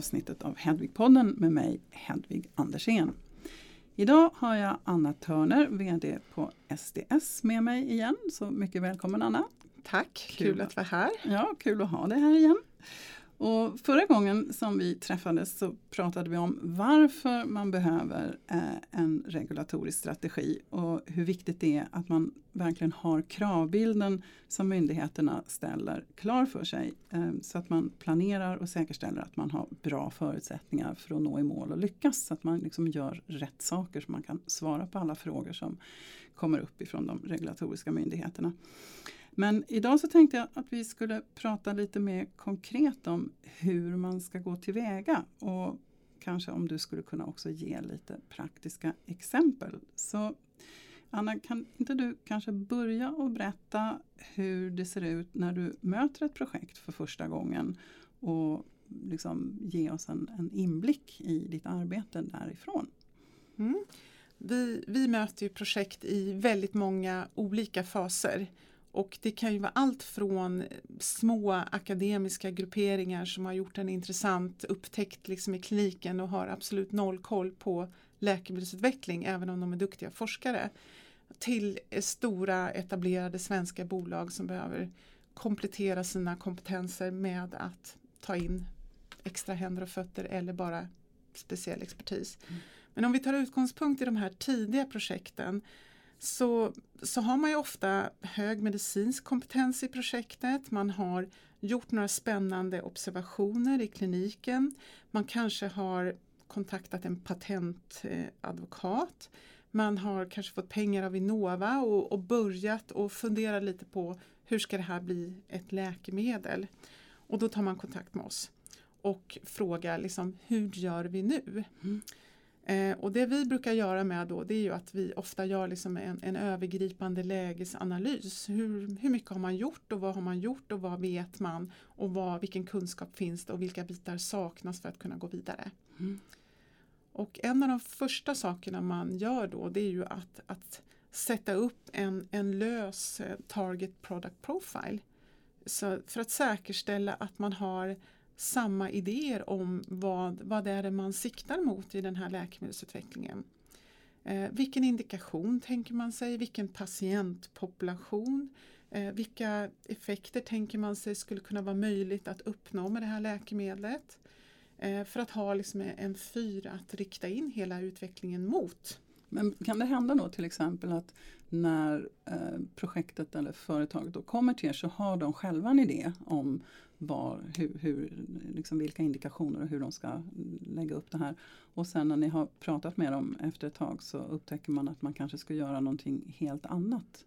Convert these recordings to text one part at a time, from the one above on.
avsnittet av Hedvigpodden med mig Hedvig Andersén. Idag har jag Anna Törner, VD på SDS med mig igen. Så mycket välkommen Anna! Tack, kul, kul att vara här. Ja, kul att ha dig här igen. Och förra gången som vi träffades så pratade vi om varför man behöver eh, en regulatorisk strategi och hur viktigt det är att man verkligen har kravbilden som myndigheterna ställer klar för sig eh, så att man planerar och säkerställer att man har bra förutsättningar för att nå i mål och lyckas. Så att man liksom gör rätt saker så man kan svara på alla frågor som kommer upp ifrån de regulatoriska myndigheterna. Men idag så tänkte jag att vi skulle prata lite mer konkret om hur man ska gå tillväga och kanske om du skulle kunna också ge lite praktiska exempel. Så Anna, kan inte du kanske börja och berätta hur det ser ut när du möter ett projekt för första gången och liksom ge oss en, en inblick i ditt arbete därifrån? Mm. Vi, vi möter projekt i väldigt många olika faser. Och det kan ju vara allt från små akademiska grupperingar som har gjort en intressant upptäckt liksom i kliniken och har absolut noll koll på läkemedelsutveckling även om de är duktiga forskare till stora etablerade svenska bolag som behöver komplettera sina kompetenser med att ta in extra händer och fötter eller bara speciell expertis. Mm. Men om vi tar utgångspunkt i de här tidiga projekten så, så har man ju ofta hög medicinsk kompetens i projektet. Man har gjort några spännande observationer i kliniken. Man kanske har kontaktat en patentadvokat. Man har kanske fått pengar av Vinnova och, och börjat och fundera lite på hur ska det här bli ett läkemedel? Och då tar man kontakt med oss och frågar liksom, hur gör vi nu? Mm. Eh, och det vi brukar göra med då det är ju att vi ofta gör liksom en, en övergripande lägesanalys. Hur, hur mycket har man gjort och vad har man gjort och vad vet man och vad, vilken kunskap finns det och vilka bitar saknas för att kunna gå vidare. Mm. Och en av de första sakerna man gör då det är ju att, att sätta upp en, en lös eh, target product profile. Så för att säkerställa att man har samma idéer om vad, vad det är man siktar mot i den här läkemedelsutvecklingen. Eh, vilken indikation tänker man sig? Vilken patientpopulation? Eh, vilka effekter tänker man sig skulle kunna vara möjligt att uppnå med det här läkemedlet? Eh, för att ha liksom en fyr att rikta in hela utvecklingen mot. Men kan det hända då till exempel att när eh, projektet eller företaget då kommer till er så har de själva en idé om var, hur, hur, liksom vilka indikationer och hur de ska lägga upp det här. Och sen när ni har pratat med dem efter ett tag så upptäcker man att man kanske ska göra någonting helt annat.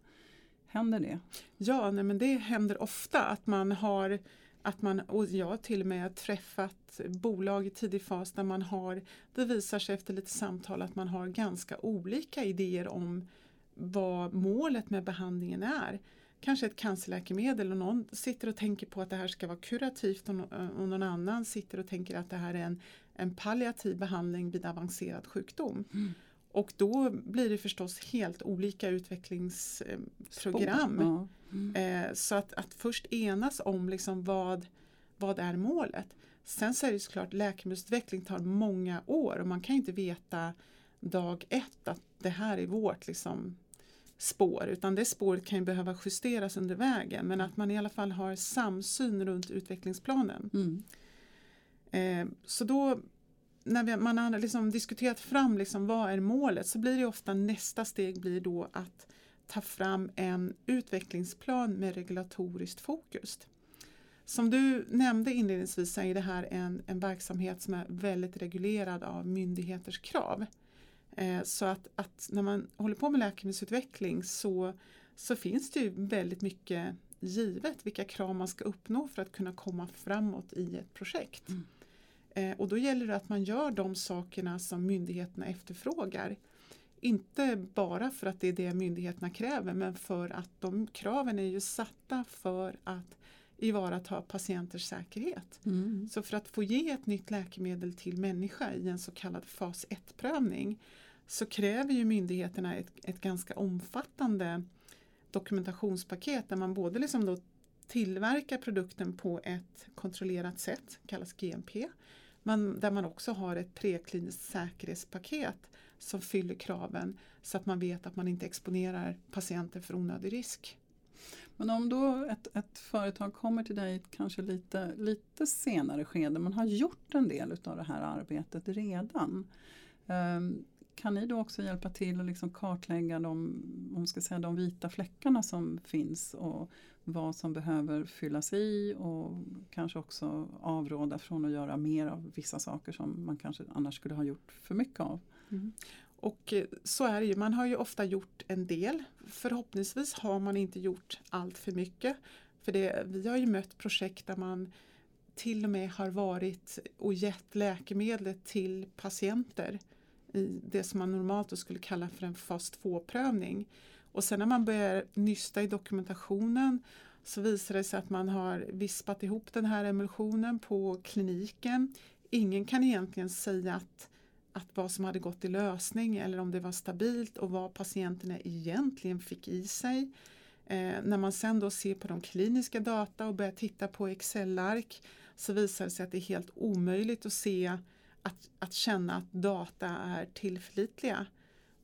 Händer det? Ja, nej, men det händer ofta att man har att man, och jag har till och med träffat bolag i tidig fas där man har, det visar sig efter lite samtal att man har ganska olika idéer om vad målet med behandlingen är. Kanske ett cancerläkemedel och någon sitter och tänker på att det här ska vara kurativt och någon annan sitter och tänker att det här är en, en palliativ behandling vid avancerad sjukdom. Mm. Och då blir det förstås helt olika utvecklingsprogram. Ja. Mm. Eh, så att, att först enas om liksom vad, vad är målet. Sen så är det såklart läkemedelsutveckling tar många år och man kan inte veta dag ett att det här är vårt liksom, spår utan det spåret kan ju behöva justeras under vägen men att man i alla fall har samsyn runt utvecklingsplanen. Mm. Eh, så då när vi, man har liksom diskuterat fram liksom vad är målet så blir det ofta nästa steg blir då att ta fram en utvecklingsplan med regulatoriskt fokus. Som du nämnde inledningsvis är det här en, en verksamhet som är väldigt reglerad av myndigheters krav. Eh, så att, att, när man håller på med läkemedelsutveckling så, så finns det ju väldigt mycket givet vilka krav man ska uppnå för att kunna komma framåt i ett projekt. Mm. Eh, och då gäller det att man gör de sakerna som myndigheterna efterfrågar. Inte bara för att det är det myndigheterna kräver men för att de kraven är ju satta för att ivarata patienters säkerhet. Mm. Så för att få ge ett nytt läkemedel till människa i en så kallad fas 1-prövning så kräver ju myndigheterna ett, ett ganska omfattande dokumentationspaket där man både liksom då tillverkar produkten på ett kontrollerat sätt, kallas GMP, men där man också har ett prekliniskt säkerhetspaket som fyller kraven så att man vet att man inte exponerar patienter för onödig risk. Men om då ett, ett företag kommer till dig kanske lite, lite senare skede, man har gjort en del av det här arbetet redan. Um, kan ni då också hjälpa till att liksom kartlägga de, om ska säga, de vita fläckarna som finns och vad som behöver fyllas i och kanske också avråda från att göra mer av vissa saker som man kanske annars skulle ha gjort för mycket av? Mm. Och eh, så är det ju, man har ju ofta gjort en del. Förhoppningsvis har man inte gjort allt för mycket. För det, vi har ju mött projekt där man till och med har varit och gett läkemedlet till patienter i det som man normalt skulle kalla för en fas 2-prövning. Och sen när man börjar nysta i dokumentationen så visar det sig att man har vispat ihop den här emulsionen på kliniken. Ingen kan egentligen säga att att vad som hade gått i lösning eller om det var stabilt och vad patienterna egentligen fick i sig. Eh, när man sen då ser på de kliniska data och börjar titta på Excel-ark så visar det sig att det är helt omöjligt att se att, att känna att data är tillförlitliga.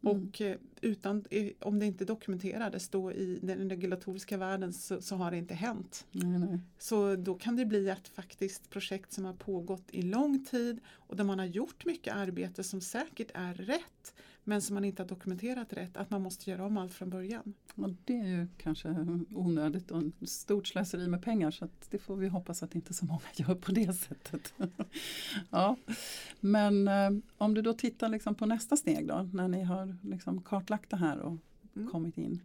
Mm. Och eh, utan, eh, om det inte dokumenterades då i den regulatoriska världen så, så har det inte hänt. Nej, nej. Så då kan det bli ett faktiskt projekt som har pågått i lång tid och där man har gjort mycket arbete som säkert är rätt men som man inte har dokumenterat rätt, att man måste göra om allt från början. Och det är ju kanske onödigt och stort slöseri med pengar så det får vi hoppas att inte så många gör på det sättet. ja. Men eh, om du då tittar liksom på nästa steg då, när ni har liksom kartlagt det här och mm. kommit in.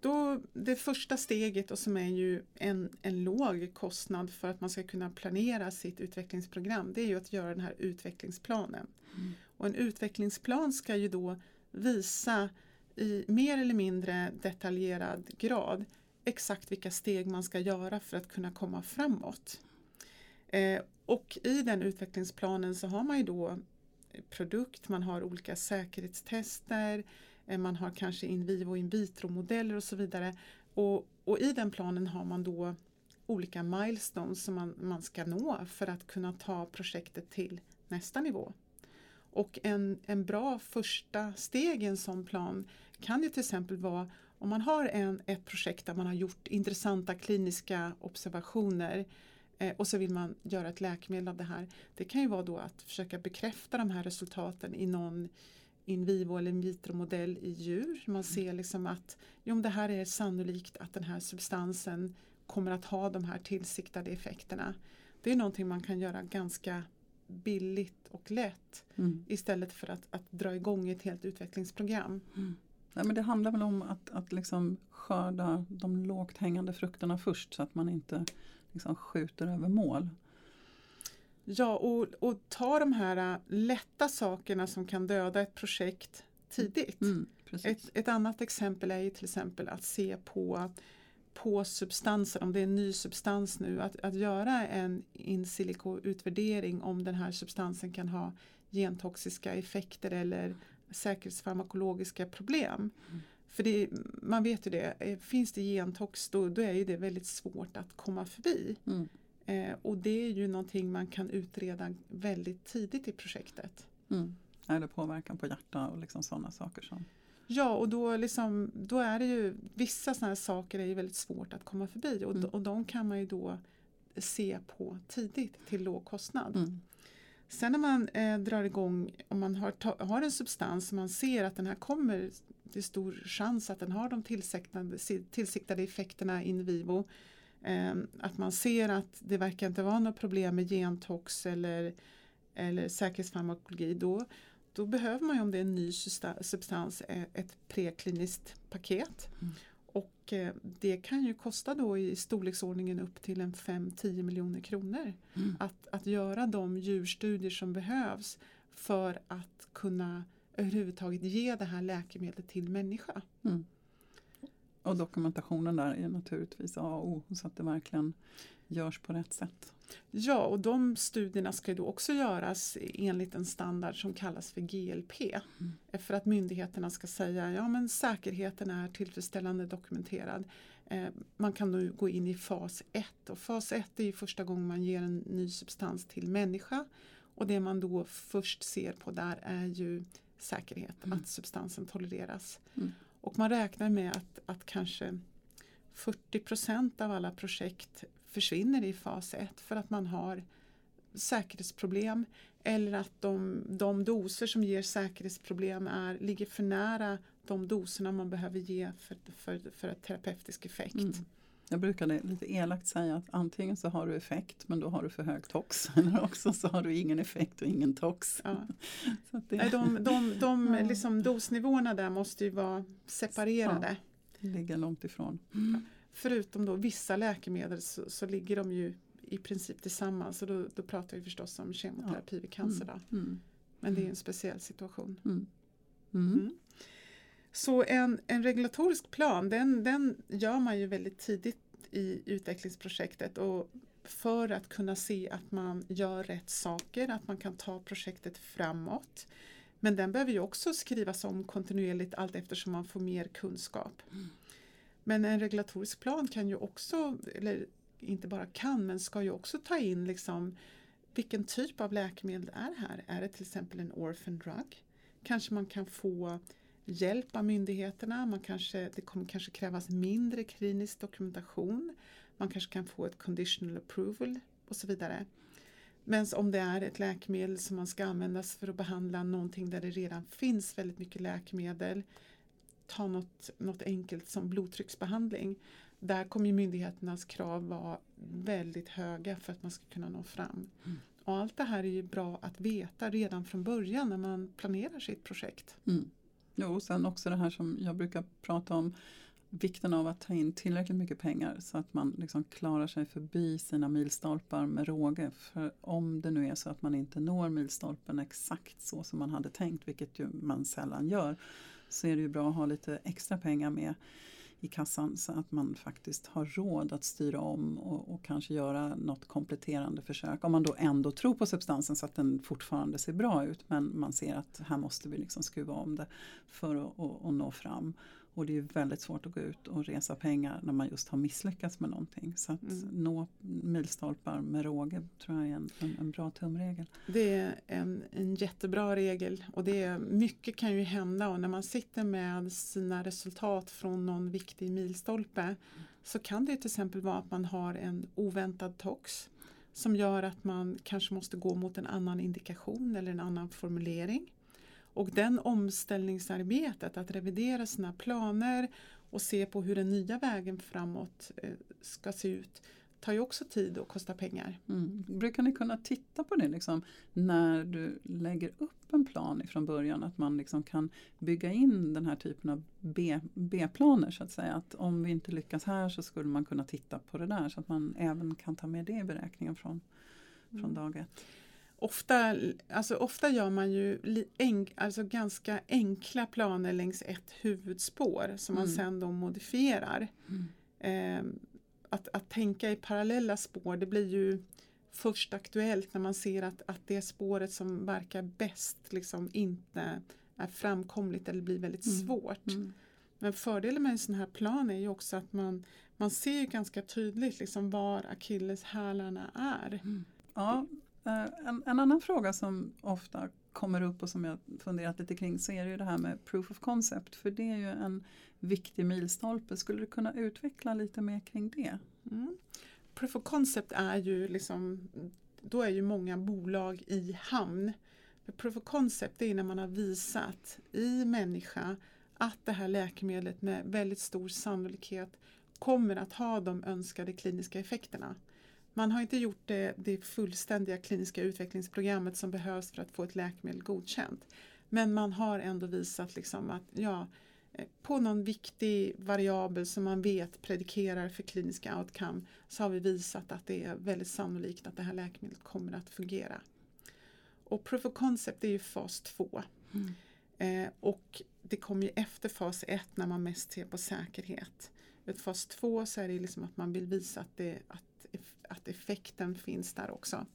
Då, det första steget och som är ju en, en låg kostnad för att man ska kunna planera sitt utvecklingsprogram det är ju att göra den här utvecklingsplanen. Mm. Och en utvecklingsplan ska ju då visa i mer eller mindre detaljerad grad exakt vilka steg man ska göra för att kunna komma framåt. Eh, och i den utvecklingsplanen så har man ju då produkt, man har olika säkerhetstester, eh, man har kanske in vivo och in vitro modeller och så vidare. Och, och i den planen har man då olika milestones som man, man ska nå för att kunna ta projektet till nästa nivå. Och en, en bra första steg i en sån plan kan ju till exempel vara om man har en, ett projekt där man har gjort intressanta kliniska observationer eh, och så vill man göra ett läkemedel av det här. Det kan ju vara då att försöka bekräfta de här resultaten i någon in vivo eller in vitro modell i djur. Man ser liksom att jo, det här är sannolikt att den här substansen kommer att ha de här tillsiktade effekterna. Det är någonting man kan göra ganska billigt och lätt mm. istället för att, att dra igång ett helt utvecklingsprogram. Mm. Nej, men det handlar väl om att, att liksom skörda de lågt hängande frukterna först så att man inte liksom skjuter över mål. Ja, och, och ta de här äh, lätta sakerna som kan döda ett projekt tidigt. Mm, ett, ett, annat exempel är till exempel att se på på substanser, om det är en ny substans nu, att, att göra en in silico utvärdering om den här substansen kan ha gentoxiska effekter eller säkerhetsfarmakologiska problem. Mm. För det, man vet ju det, eh, finns det gentox då, då är det väldigt svårt att komma förbi. Mm. Eh, och det är ju någonting man kan utreda väldigt tidigt i projektet. Mm. Eller påverkan på hjärta och liksom sådana saker som Ja, och då, liksom, då är det ju vissa sådana här saker är ju väldigt svårt att komma förbi och, mm. och de kan man ju då se på tidigt till låg kostnad. Mm. Sen när man eh, drar igång, om man har, ta, har en substans som man ser att den här kommer, det är stor chans att den har de tillsiktade, tillsiktade effekterna in vivo. Eh, att man ser att det verkar inte vara något problem med gentox eller, eller säkerhetsfarmakologi. Då, då behöver man ju om det är en ny substans eh, ett prekliniskt paket. Mm. Och eh, det kan ju kosta då i storleksordningen upp till en 5-10 miljoner kronor mm. att, att göra de djurstudier som behövs för att kunna överhuvudtaget ge det här läkemedlet till människa. Mm. Och dokumentationen där är naturligtvis A och O så att det verkligen görs på rätt sätt. Ja, och de studierna ska då också göras enligt en standard som kallas för GLP. Mm. För att myndigheterna ska säga ja men säkerheten är tillfredsställande dokumenterad. Eh, man kan då gå in i fas 1 och fas 1 är första gången man ger en ny substans till människa. Och det man då först ser på där är ju säkerhet, Mm. att substansen tolereras. Mm. Och man räknar med att, att kanske 40% av alla projekt försvinner i fas 1 för att man har säkerhetsproblem eller att de, de doser som ger säkerhetsproblem är, ligger för nära de doserna man behöver ge för, för, för ett terapeutisk effekt. Mm. Jag brukade lite elakt säga att antingen så har du effekt men då har du för hög tox eller också så har du ingen effekt och ingen tox. Ja. Så det Nej, De, de, de Ja. liksom, dosnivåerna där måste ju vara separerade. ligger långt ifrån. Förutom då vissa läkemedel så, så ligger de ju i princip tillsammans och då, då pratar vi förstås om kemoterapi vid cancer. Då. Mm. Men det är en speciell situation. Mm. Mm. Mm. Så en, en regulatorisk plan den, den gör man ju väldigt tidigt i utvecklingsprojektet och för att kunna se att man gör rätt saker, att man kan ta projektet framåt. Men den behöver ju också skrivas om kontinuerligt allt eftersom man får mer kunskap. Men en regulatorisk plan kan ju också, eller inte bara kan, men ska ju också ta in liksom vilken typ av läkemedel är här? Är det till exempel en orphan drug? Kanske man kan få hjälp av myndigheterna, man kanske, det kommer kanske krävas mindre klinisk dokumentation. Man kanske kan få ett conditional approval och så vidare. Men om det är ett läkemedel som man ska användas för att behandla någonting där det redan finns väldigt mycket läkemedel, ta något, något enkelt som blodtrycksbehandling. Där kommer myndigheternas krav vara väldigt höga för att man ska kunna nå fram. Mm. Och allt det här är ju bra att veta redan från början när man planerar sitt projekt. Mm. Jo, och sen också det här som jag brukar prata om vikten av att ta in tillräckligt mycket pengar så att man liksom klarar sig förbi sina milstolpar med råge. För om det nu är så att man inte når milstolpen exakt så som man hade tänkt, vilket ju man sällan gör, så är det ju bra att ha lite extra pengar med i kassan så att man faktiskt har råd att styra om och, och kanske göra något kompletterande försök. Om man då ändå tror på substansen så att den fortfarande ser bra ut men man ser att här måste vi liksom skruva om det för att, att, att nå fram. Och det är väldigt svårt att gå ut och resa pengar när man just har misslyckats med någonting. Så att Mm. nå milstolpar med råge tror jag är en, en, en bra tumregel. Det är en, en jättebra regel och det är, mycket kan ju hända och när man sitter med sina resultat från någon viktig milstolpe så kan det till exempel vara att man har en oväntad tox som gör att man kanske måste gå mot en annan indikation eller en annan formulering. Och den omställningsarbetet, att revidera sina planer och se på hur den nya vägen framåt eh, ska se ut, tar ju också tid och kostar pengar. Mm. Brukar ni kunna titta på det liksom, när du lägger upp en plan ifrån början? Att man liksom kan bygga in den här typen av B-planer så att säga. Att om vi inte lyckas här så skulle man kunna titta på det där så att man även kan ta med det i beräkningen från, från Mm. dag ett. Ofta, alltså ofta gör man ju enk, alltså ganska enkla planer längs ett huvudspår som man Mm. sen då modifierar. Eh, att, att tänka i parallella spår det blir ju först aktuellt när man ser att, att det spåret som verkar bäst liksom inte är framkomligt eller blir väldigt Mm. svårt. Mm. Men fördelen med en sån här plan är ju också att man, man ser ju ganska tydligt liksom var akilleshälarna är. Ja, eh, Eh, en, en annan fråga som ofta kommer upp och som jag funderat lite kring så är det ju det här med proof of concept. För det är ju en viktig milstolpe. Skulle du kunna utveckla lite mer kring det? Mm. Proof of concept är ju liksom, då är ju många bolag i hamn. Men proof of concept är när man har visat i människa att det här läkemedlet med väldigt stor sannolikhet kommer att ha de önskade kliniska effekterna. Man har inte gjort det, det fullständiga kliniska utvecklingsprogrammet som behövs för att få ett läkemedel godkänt. Men man har ändå visat liksom att ja, eh, på någon viktig variabel som man vet predikerar för kliniska outcome så har vi visat att det är väldigt sannolikt att det här läkemedlet kommer att fungera. Och proof of concept är ju fas 2. Eh, och det kommer ju efter fas 1 när man mest ser på säkerhet. Vid fas 2 så är det liksom att man vill visa att, det, att, att effekten finns där också.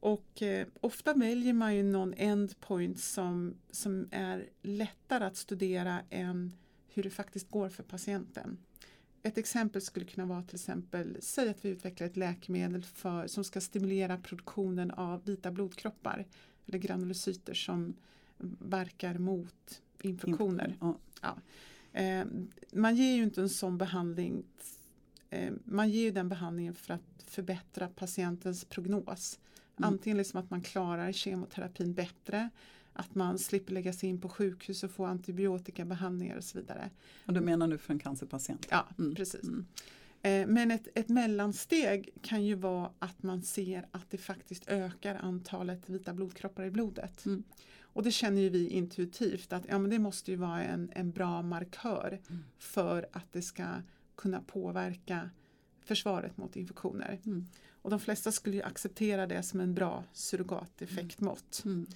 Och eh, ofta väljer man ju någon endpoint som, som är lättare att studera än hur det faktiskt går för patienten. ett exempel skulle kunna vara till exempel, säg att vi utvecklar ett läkemedel för, som ska stimulera produktionen av vita blodkroppar eller granulocyter som verkar mot infektioner. Ja. Eh, man ger ju inte en sån behandling eh, man ger den behandlingen för att förbättra patientens prognos. Mm. Antingen liksom att man klarar kemoterapin bättre, att man slipper lägga sig in på sjukhus och få antibiotikabehandlingar och så vidare. Och då menar du för en cancerpatient? Ja, Mm. precis. Mm. Eh, Men ett, ett mellansteg kan ju vara att man ser att det faktiskt ökar antalet vita blodkroppar i blodet. Mm. Och det känner ju vi intuitivt att ja, men det måste ju vara en, en bra markör Mm. för att det ska kunna påverka försvaret mot infektioner. Mm. Och de flesta skulle acceptera det som en bra surrogateffektmått. Mm.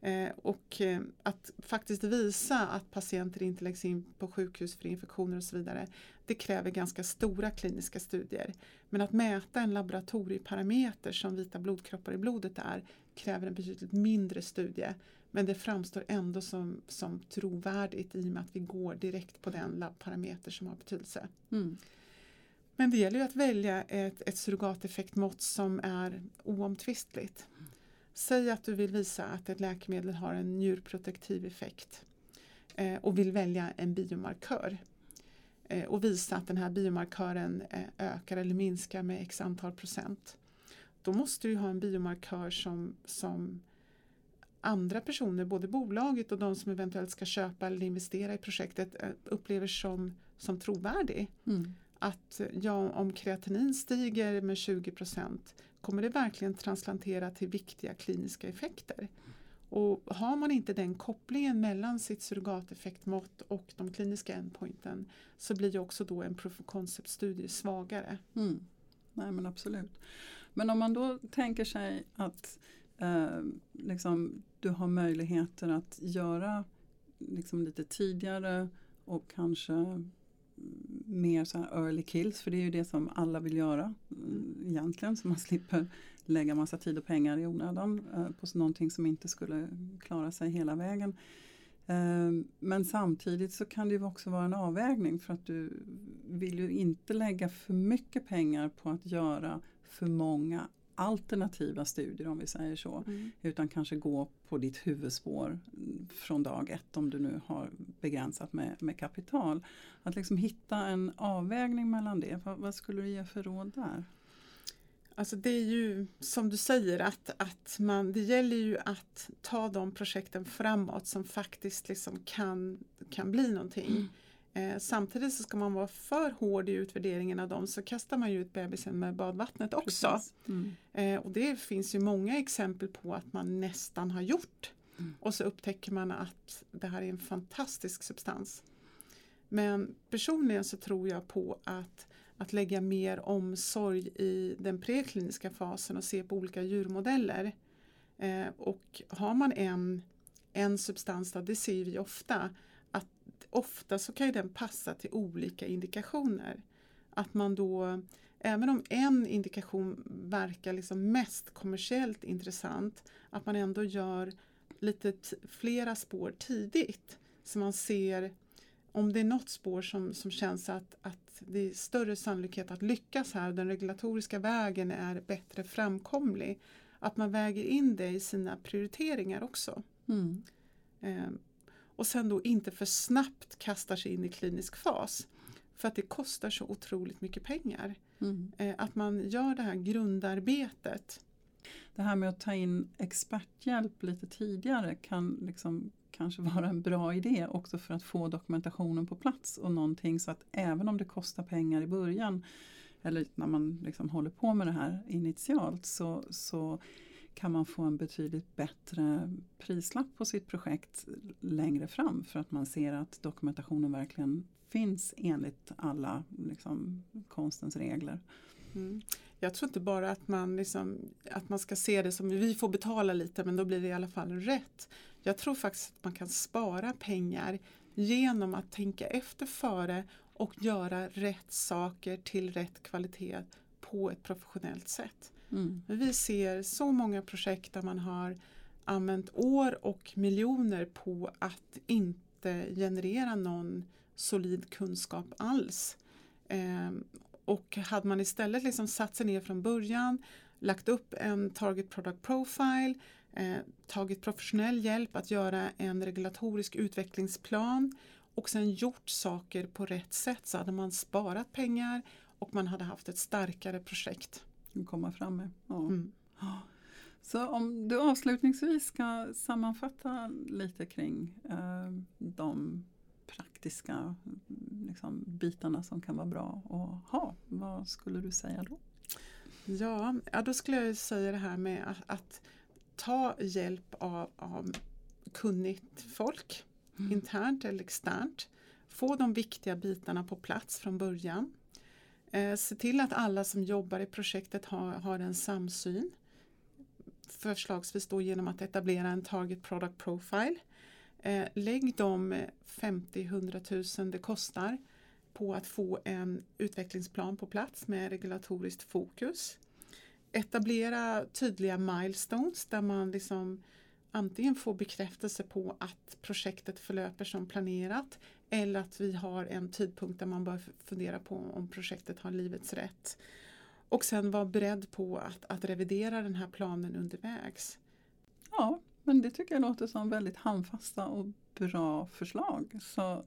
Eh, och eh, att faktiskt visa att patienter inte läggs in på sjukhus för infektioner och så vidare. Det kräver ganska stora kliniska studier. Men att mäta en laboratorieparameter som vita blodkroppar i blodet är kräver en betydligt mindre studie. Men det framstår ändå som, som trovärdigt i och med att vi går direkt på den labbparameter som har betydelse. Mm. Men det gäller ju att välja ett, ett surrogateffektmått som är oomtvistligt. Säg att du vill visa att ett läkemedel har en njurprotektiv effekt eh, och vill välja en biomarkör eh, och visa att den här biomarkören eh, ökar eller minskar med x antal procent. Då måste du ha en biomarkör som, som andra personer, både bolaget och de som eventuellt ska köpa eller investera i projektet eh, upplever som, som trovärdig Mm. att ja, om kreatinin stiger med 20% kommer det verkligen transplantera till viktiga kliniska effekter. Och har man inte den kopplingen mellan sitt surrogateffektmått och de kliniska endpointen så blir ju också då en proof of concept-studie svagare. Mm. Nej men absolut. Men om man då tänker sig att eh, liksom, du har möjligheter att göra liksom, lite tidigare och kanske mer så här early kills för det är ju det som alla vill göra mm, egentligen så man slipper lägga massa tid och pengar i onödan eh, på någonting som inte skulle klara sig hela vägen. Eh, Men samtidigt så kan det ju också vara en avvägning för att du vill ju inte lägga för mycket pengar på att göra för många alternativa studier om vi säger så. Utan kanske gå på ditt huvudspår mm, från dag ett om du nu har begränsat med, med kapital. Att liksom hitta en avvägning mellan det. Vad, vad skulle du ge för råd där? Alltså det är ju som du säger att, att man, det gäller ju att ta de projekten framåt som faktiskt liksom kan, kan bli någonting. Eh, samtidigt så ska man vara för hård i utvärderingen av dem så kastar man ju ut bebisen med badvattnet också. Mm. Eh, och det finns ju många exempel på att man nästan har gjort. Mm. Och så upptäcker man att det här är en fantastisk substans. Men personligen så tror jag på att, att lägga mer omsorg i den prekliniska fasen och se på olika djurmodeller. Eh, och har man en, en substans, då, det ser vi ofta, ofta så kan ju den passa till olika indikationer. Att man då, även om en indikation verkar liksom mest kommersiellt intressant, att man ändå gör lite flera spår tidigt. Så man ser om det är något spår som, som känns att, att det är större sannolikhet att lyckas här, den regulatoriska vägen är bättre framkomlig, att man väger in det i sina prioriteringar också. Mm. Och sen då inte för snabbt kastar sig in i klinisk fas. För att det kostar så otroligt mycket pengar. Mm. Eh, att man gör det här grundarbetet. Det här med att ta in experthjälp lite tidigare kan liksom kanske vara en bra idé också för att få dokumentationen på plats och någonting så att även om det kostar pengar i början eller när man liksom håller på med det här initialt så, så kan man få en betydligt bättre prislapp på sitt projekt längre fram för att man ser att dokumentationen verkligen finns enligt alla liksom, konstens regler. Mm. Jag tror inte bara att man, liksom, att man ska se det som vi får betala lite men då blir det i alla fall rätt. Jag tror faktiskt att man kan spara pengar genom att tänka efter före och göra rätt saker till rätt kvalitet på ett professionellt sätt. Mm. Vi ser så många projekt där man har använt år och miljoner på att inte generera någon solid kunskap alls. Eh, och hade man istället liksom satt sig ner från början, lagt upp en Target Product Profile, eh, tagit professionell hjälp att göra en regulatorisk utvecklingsplan och sen gjort saker på rätt sätt så hade man sparat pengar och man hade haft ett starkare projekt. Komma fram med. Ja. Mm. Så om du avslutningsvis ska sammanfatta lite kring eh, de praktiska liksom, bitarna som kan vara bra att ha. Vad skulle du säga då? Ja, ja då skulle jag säga det här med att, att ta hjälp av, av kunnigt folk, mm. internt eller externt. Få de viktiga bitarna på plats från början. Eh, se till att alla som jobbar i projektet har, har en samsyn. Förslagsvis då genom att etablera en Target Product Profile. Eh, lägg de 50-100 000 det kostar på att få en utvecklingsplan på plats med regulatoriskt fokus. Etablera tydliga milestones där man liksom antingen får bekräftelse på att projektet förlöper som planerat eller att vi har en tidpunkt där man bör fundera på om projektet har livets rätt. Och sen vara beredd på att, att revidera den här planen undervägs. Ja, men det tycker jag låter som väldigt handfasta och bra förslag. Så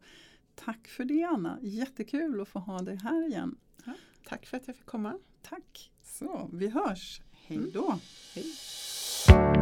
Tack för det Anna, jättekul att få ha dig här igen. Ja, tack för att jag fick komma. Tack, så vi hörs. Hej då! Mm. Hej.